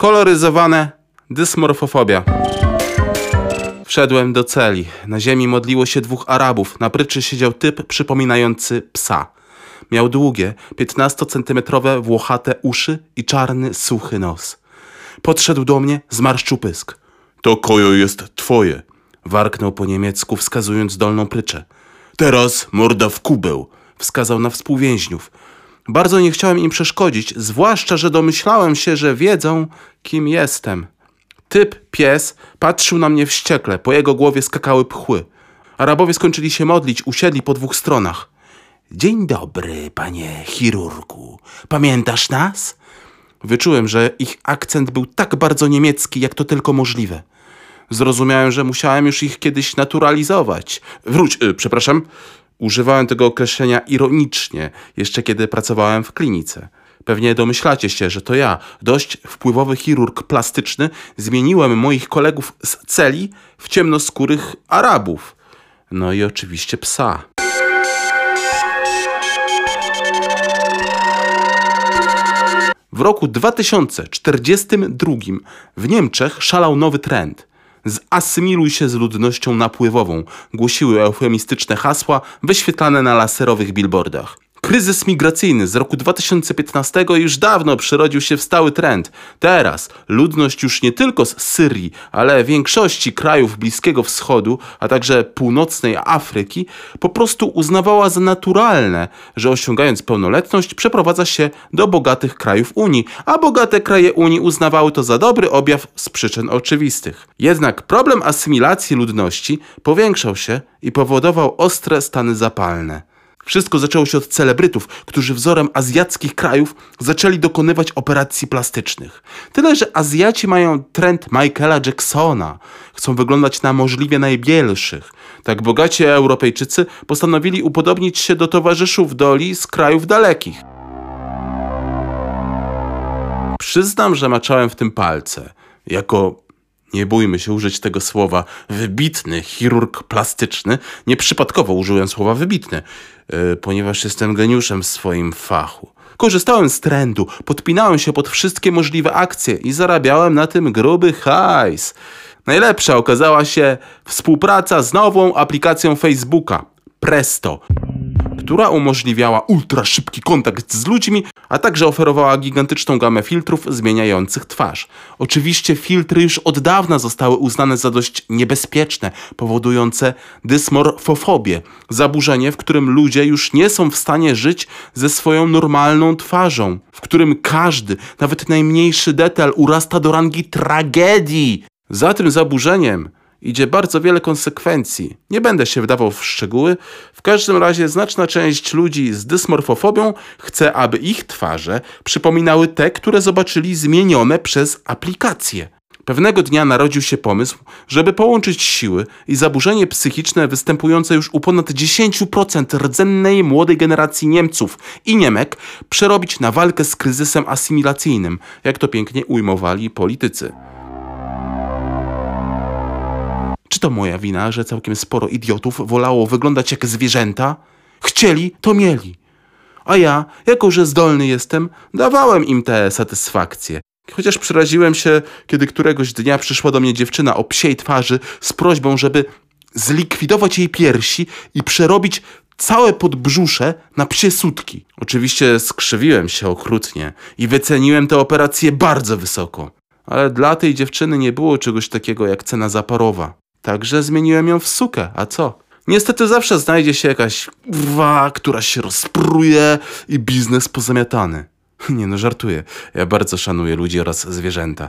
Koloryzowane dysmorfofobia. Wszedłem do celi. Na ziemi modliło się dwóch Arabów. Na pryczy siedział typ przypominający psa. Miał długie, 15-centymetrowe włochate uszy i czarny, suchy nos. Podszedł do mnie, zmarszczył pysk. To kojo jest twoje. Warknął po niemiecku, wskazując dolną pryczę. Teraz morda w kubeł, wskazał na współwięźniów. Bardzo nie chciałem im przeszkodzić, zwłaszcza, że domyślałem się, że wiedzą, kim jestem. Typ, pies, patrzył na mnie wściekle, po jego głowie skakały pchły. Arabowie skończyli się modlić, usiedli po dwóch stronach. Dzień dobry, panie chirurgu. Pamiętasz nas? Wyczułem, że ich akcent był tak bardzo niemiecki, jak to tylko możliwe. Zrozumiałem, że musiałem już ich kiedyś naturalizować. Wróć, y, przepraszam. Używałem tego określenia ironicznie, jeszcze kiedy pracowałem w klinice. Pewnie domyślacie się, że to ja, dość wpływowy chirurg plastyczny, zmieniłem moich kolegów z celi w ciemnoskórych Arabów. No i oczywiście psa. W roku 2042 w Niemczech szalał nowy trend. Zasymiluj się z ludnością napływową, głosiły eufemistyczne hasła wyświetlane na laserowych billboardach. Kryzys migracyjny z roku 2015 już dawno przyrodził się w stały trend. Teraz ludność już nie tylko z Syrii, ale większości krajów Bliskiego Wschodu, a także północnej Afryki, po prostu uznawała za naturalne, że osiągając pełnoletność przeprowadza się do bogatych krajów Unii, a bogate kraje Unii uznawały to za dobry objaw z przyczyn oczywistych. Jednak problem asymilacji ludności powiększał się i powodował ostre stany zapalne. Wszystko zaczęło się od celebrytów, którzy wzorem azjackich krajów zaczęli dokonywać operacji plastycznych. Tyle, że Azjaci mają trend Michaela Jacksona. Chcą wyglądać na możliwie najbielszych. Tak bogaci Europejczycy postanowili upodobnić się do towarzyszów Doli z krajów dalekich. Przyznam, że maczałem w tym palce. Jako nie bójmy się użyć tego słowa, wybitny chirurg plastyczny. Nieprzypadkowo użyłem słowa wybitny, yy, ponieważ jestem geniuszem w swoim fachu. Korzystałem z trendu, podpinałem się pod wszystkie możliwe akcje i zarabiałem na tym gruby hajs. Najlepsza okazała się współpraca z nową aplikacją Facebooka Presto która umożliwiała ultra szybki kontakt z ludźmi, a także oferowała gigantyczną gamę filtrów zmieniających twarz. Oczywiście filtry już od dawna zostały uznane za dość niebezpieczne, powodujące dysmorfofobię, zaburzenie, w którym ludzie już nie są w stanie żyć ze swoją normalną twarzą, w którym każdy, nawet najmniejszy detal urasta do rangi tragedii. Za tym zaburzeniem idzie bardzo wiele konsekwencji. Nie będę się wdawał w szczegóły. W każdym razie znaczna część ludzi z dysmorfofobią chce, aby ich twarze przypominały te, które zobaczyli zmienione przez aplikację. Pewnego dnia narodził się pomysł, żeby połączyć siły i zaburzenie psychiczne występujące już u ponad 10% rdzennej młodej generacji Niemców i Niemek przerobić na walkę z kryzysem asymilacyjnym, jak to pięknie ujmowali politycy. Czy to moja wina, że całkiem sporo idiotów wolało wyglądać jak zwierzęta? Chcieli, to mieli. A ja, jako że zdolny jestem, dawałem im te satysfakcje. Chociaż przeraziłem się, kiedy któregoś dnia przyszła do mnie dziewczyna o psiej twarzy z prośbą, żeby zlikwidować jej piersi i przerobić całe podbrzusze na psie sutki. Oczywiście skrzywiłem się okrutnie i wyceniłem tę operację bardzo wysoko. Ale dla tej dziewczyny nie było czegoś takiego jak cena zaparowa. Także zmieniłem ją w sukę, a co? Niestety zawsze znajdzie się jakaś wa, która się rozpruje i biznes pozamiatany. Nie no, żartuję. Ja bardzo szanuję ludzi oraz zwierzęta.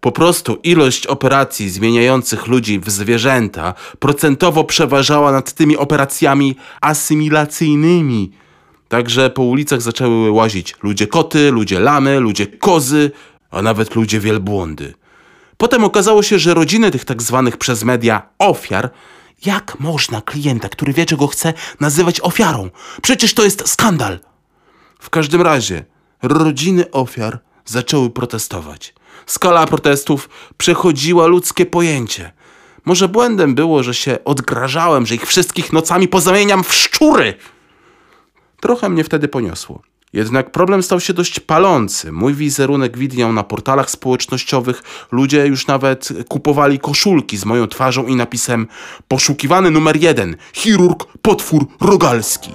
Po prostu ilość operacji zmieniających ludzi w zwierzęta procentowo przeważała nad tymi operacjami asymilacyjnymi. Także po ulicach zaczęły łazić ludzie koty, ludzie lamy, ludzie kozy, a nawet ludzie wielbłądy. Potem okazało się, że rodziny tych tak zwanych przez media ofiar jak można klienta, który wie czego chce, nazywać ofiarą? Przecież to jest skandal. W każdym razie rodziny ofiar zaczęły protestować. Skala protestów przechodziła ludzkie pojęcie. Może błędem było, że się odgrażałem, że ich wszystkich nocami pozamieniam w szczury. Trochę mnie wtedy poniosło. Jednak problem stał się dość palący. Mój wizerunek widniał na portalach społecznościowych. Ludzie już nawet kupowali koszulki z moją twarzą i napisem Poszukiwany numer jeden. Chirurg, potwór, rogalski.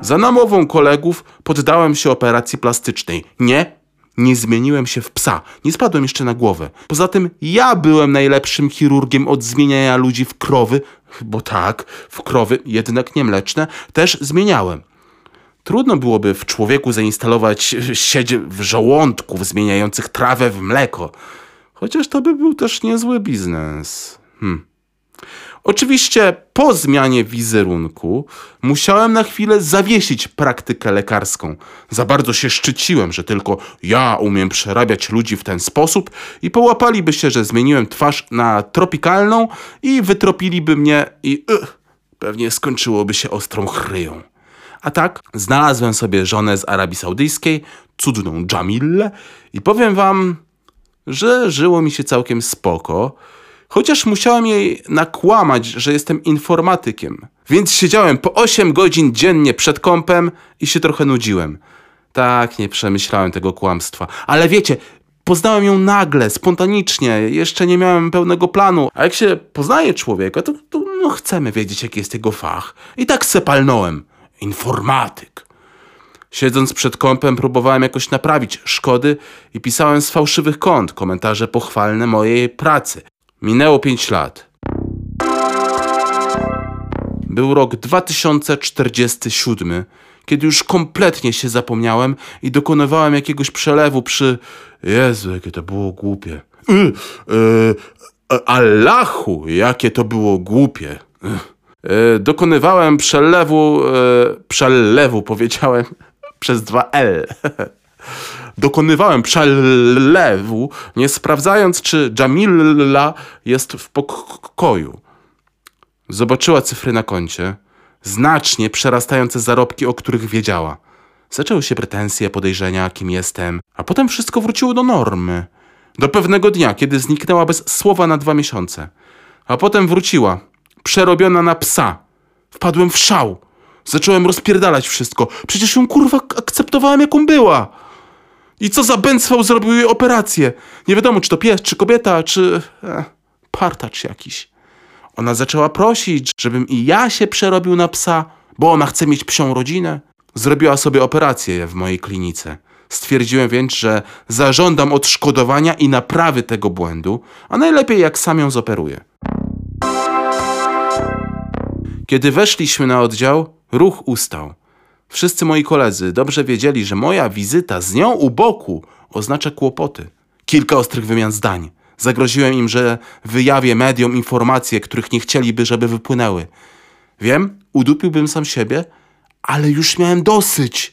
Za namową kolegów poddałem się operacji plastycznej. Nie, nie zmieniłem się w psa, nie spadłem jeszcze na głowę. Poza tym ja byłem najlepszym chirurgiem od zmieniania ludzi w krowy, bo tak, w krowy, jednak nie mleczne, też zmieniałem. Trudno byłoby w człowieku zainstalować sieć w żołądków zmieniających trawę w mleko. Chociaż to by był też niezły biznes. Hmm. Oczywiście po zmianie wizerunku musiałem na chwilę zawiesić praktykę lekarską. Za bardzo się szczyciłem, że tylko ja umiem przerabiać ludzi w ten sposób i połapaliby się, że zmieniłem twarz na tropikalną i wytropiliby mnie i uh, pewnie skończyłoby się ostrą chryją. A tak, znalazłem sobie żonę z Arabii Saudyjskiej, cudną Jamilę i powiem wam, że żyło mi się całkiem spoko, chociaż musiałem jej nakłamać, że jestem informatykiem. Więc siedziałem po 8 godzin dziennie przed kąpem i się trochę nudziłem. Tak, nie przemyślałem tego kłamstwa. Ale wiecie, poznałem ją nagle, spontanicznie, jeszcze nie miałem pełnego planu. A jak się poznaje człowieka, to, to no, chcemy wiedzieć, jaki jest jego fach. I tak se palnąłem. Informatyk. Siedząc przed kąpem, próbowałem jakoś naprawić szkody i pisałem z fałszywych kont komentarze pochwalne mojej pracy. Minęło 5 lat. Był rok 2047, kiedy już kompletnie się zapomniałem i dokonywałem jakiegoś przelewu przy. Jezu, jakie to było głupie. Yy, yy, Allahu, jakie to było głupie. Yy, dokonywałem przelewu. Yy, przelewu, powiedziałem przez dwa L. Dokonywałem przelewu, nie sprawdzając, czy Jamila jest w pokoju. Zobaczyła cyfry na koncie, znacznie przerastające zarobki, o których wiedziała. Zaczęły się pretensje, podejrzenia, kim jestem, a potem wszystko wróciło do normy. Do pewnego dnia, kiedy zniknęła bez słowa na dwa miesiące. A potem wróciła, przerobiona na psa. Wpadłem w szał. Zacząłem rozpierdalać wszystko. Przecież ją kurwa akceptowałem, jaką była. I co za bęcwał zrobił jej operację. Nie wiadomo, czy to pies, czy kobieta, czy e, partacz jakiś. Ona zaczęła prosić, żebym i ja się przerobił na psa, bo ona chce mieć psią rodzinę. Zrobiła sobie operację w mojej klinice. Stwierdziłem więc, że zażądam odszkodowania i naprawy tego błędu, a najlepiej jak sam ją zoperuję. Kiedy weszliśmy na oddział, ruch ustał. Wszyscy moi koledzy dobrze wiedzieli, że moja wizyta z nią u boku oznacza kłopoty. Kilka ostrych wymian zdań. Zagroziłem im, że wyjawię mediom informacje, których nie chcieliby, żeby wypłynęły. Wiem, udupiłbym sam siebie, ale już miałem dosyć.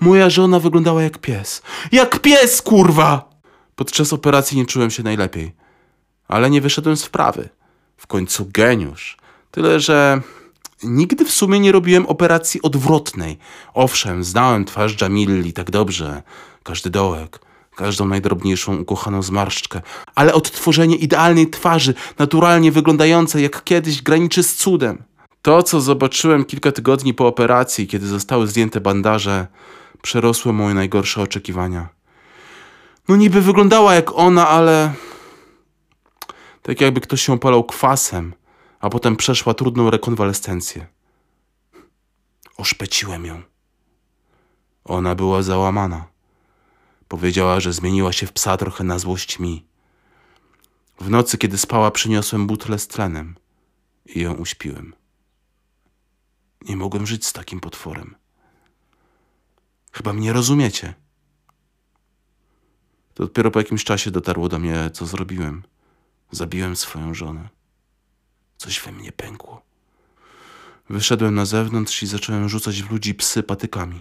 Moja żona wyglądała jak pies. Jak pies, kurwa! Podczas operacji nie czułem się najlepiej. Ale nie wyszedłem z wprawy. W końcu geniusz. Tyle, że Nigdy w sumie nie robiłem operacji odwrotnej. Owszem, znałem twarz Jamilli tak dobrze, każdy dołek, każdą najdrobniejszą ukochaną zmarszczkę, ale odtworzenie idealnej twarzy, naturalnie wyglądającej jak kiedyś, graniczy z cudem. To, co zobaczyłem kilka tygodni po operacji, kiedy zostały zdjęte bandaże, przerosło moje najgorsze oczekiwania. No niby wyglądała jak ona, ale tak jakby ktoś się opalał kwasem a potem przeszła trudną rekonwalescencję. Oszpeciłem ją. Ona była załamana. Powiedziała, że zmieniła się w psa trochę na złość mi. W nocy, kiedy spała, przyniosłem butlę z tlenem i ją uśpiłem. Nie mogłem żyć z takim potworem. Chyba mnie rozumiecie. To dopiero po jakimś czasie dotarło do mnie, co zrobiłem. Zabiłem swoją żonę. Coś we mnie pękło. Wyszedłem na zewnątrz i zacząłem rzucać w ludzi psy patykami.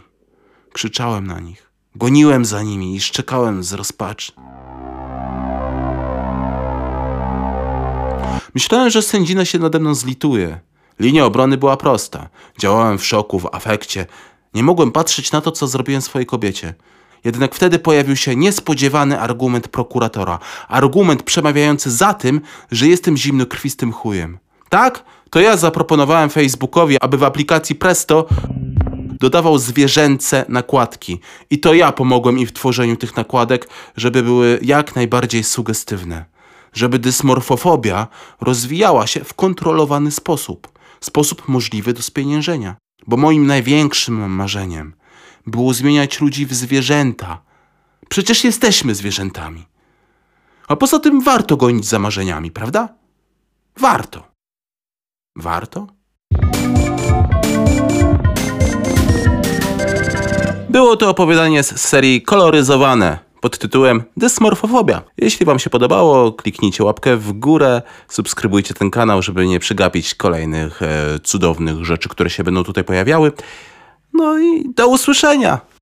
Krzyczałem na nich, goniłem za nimi i szczekałem z rozpaczy. Myślałem, że sędzina się nade mną zlituje. Linia obrony była prosta. Działałem w szoku, w afekcie. Nie mogłem patrzeć na to, co zrobiłem swojej kobiecie. Jednak wtedy pojawił się niespodziewany argument prokuratora. Argument przemawiający za tym, że jestem zimnokrwistym chujem. Tak? To ja zaproponowałem Facebookowi, aby w aplikacji Presto dodawał zwierzęce nakładki. I to ja pomogłem im w tworzeniu tych nakładek, żeby były jak najbardziej sugestywne. Żeby dysmorfofobia rozwijała się w kontrolowany sposób. Sposób możliwy do spieniężenia. Bo moim największym marzeniem było zmieniać ludzi w zwierzęta. Przecież jesteśmy zwierzętami. A poza tym warto gonić za marzeniami, prawda? Warto. Warto? Było to opowiadanie z serii Koloryzowane pod tytułem Dysmorfofobia. Jeśli Wam się podobało, kliknijcie łapkę w górę, subskrybujcie ten kanał, żeby nie przegapić kolejnych e, cudownych rzeczy, które się będą tutaj pojawiały. No i do usłyszenia!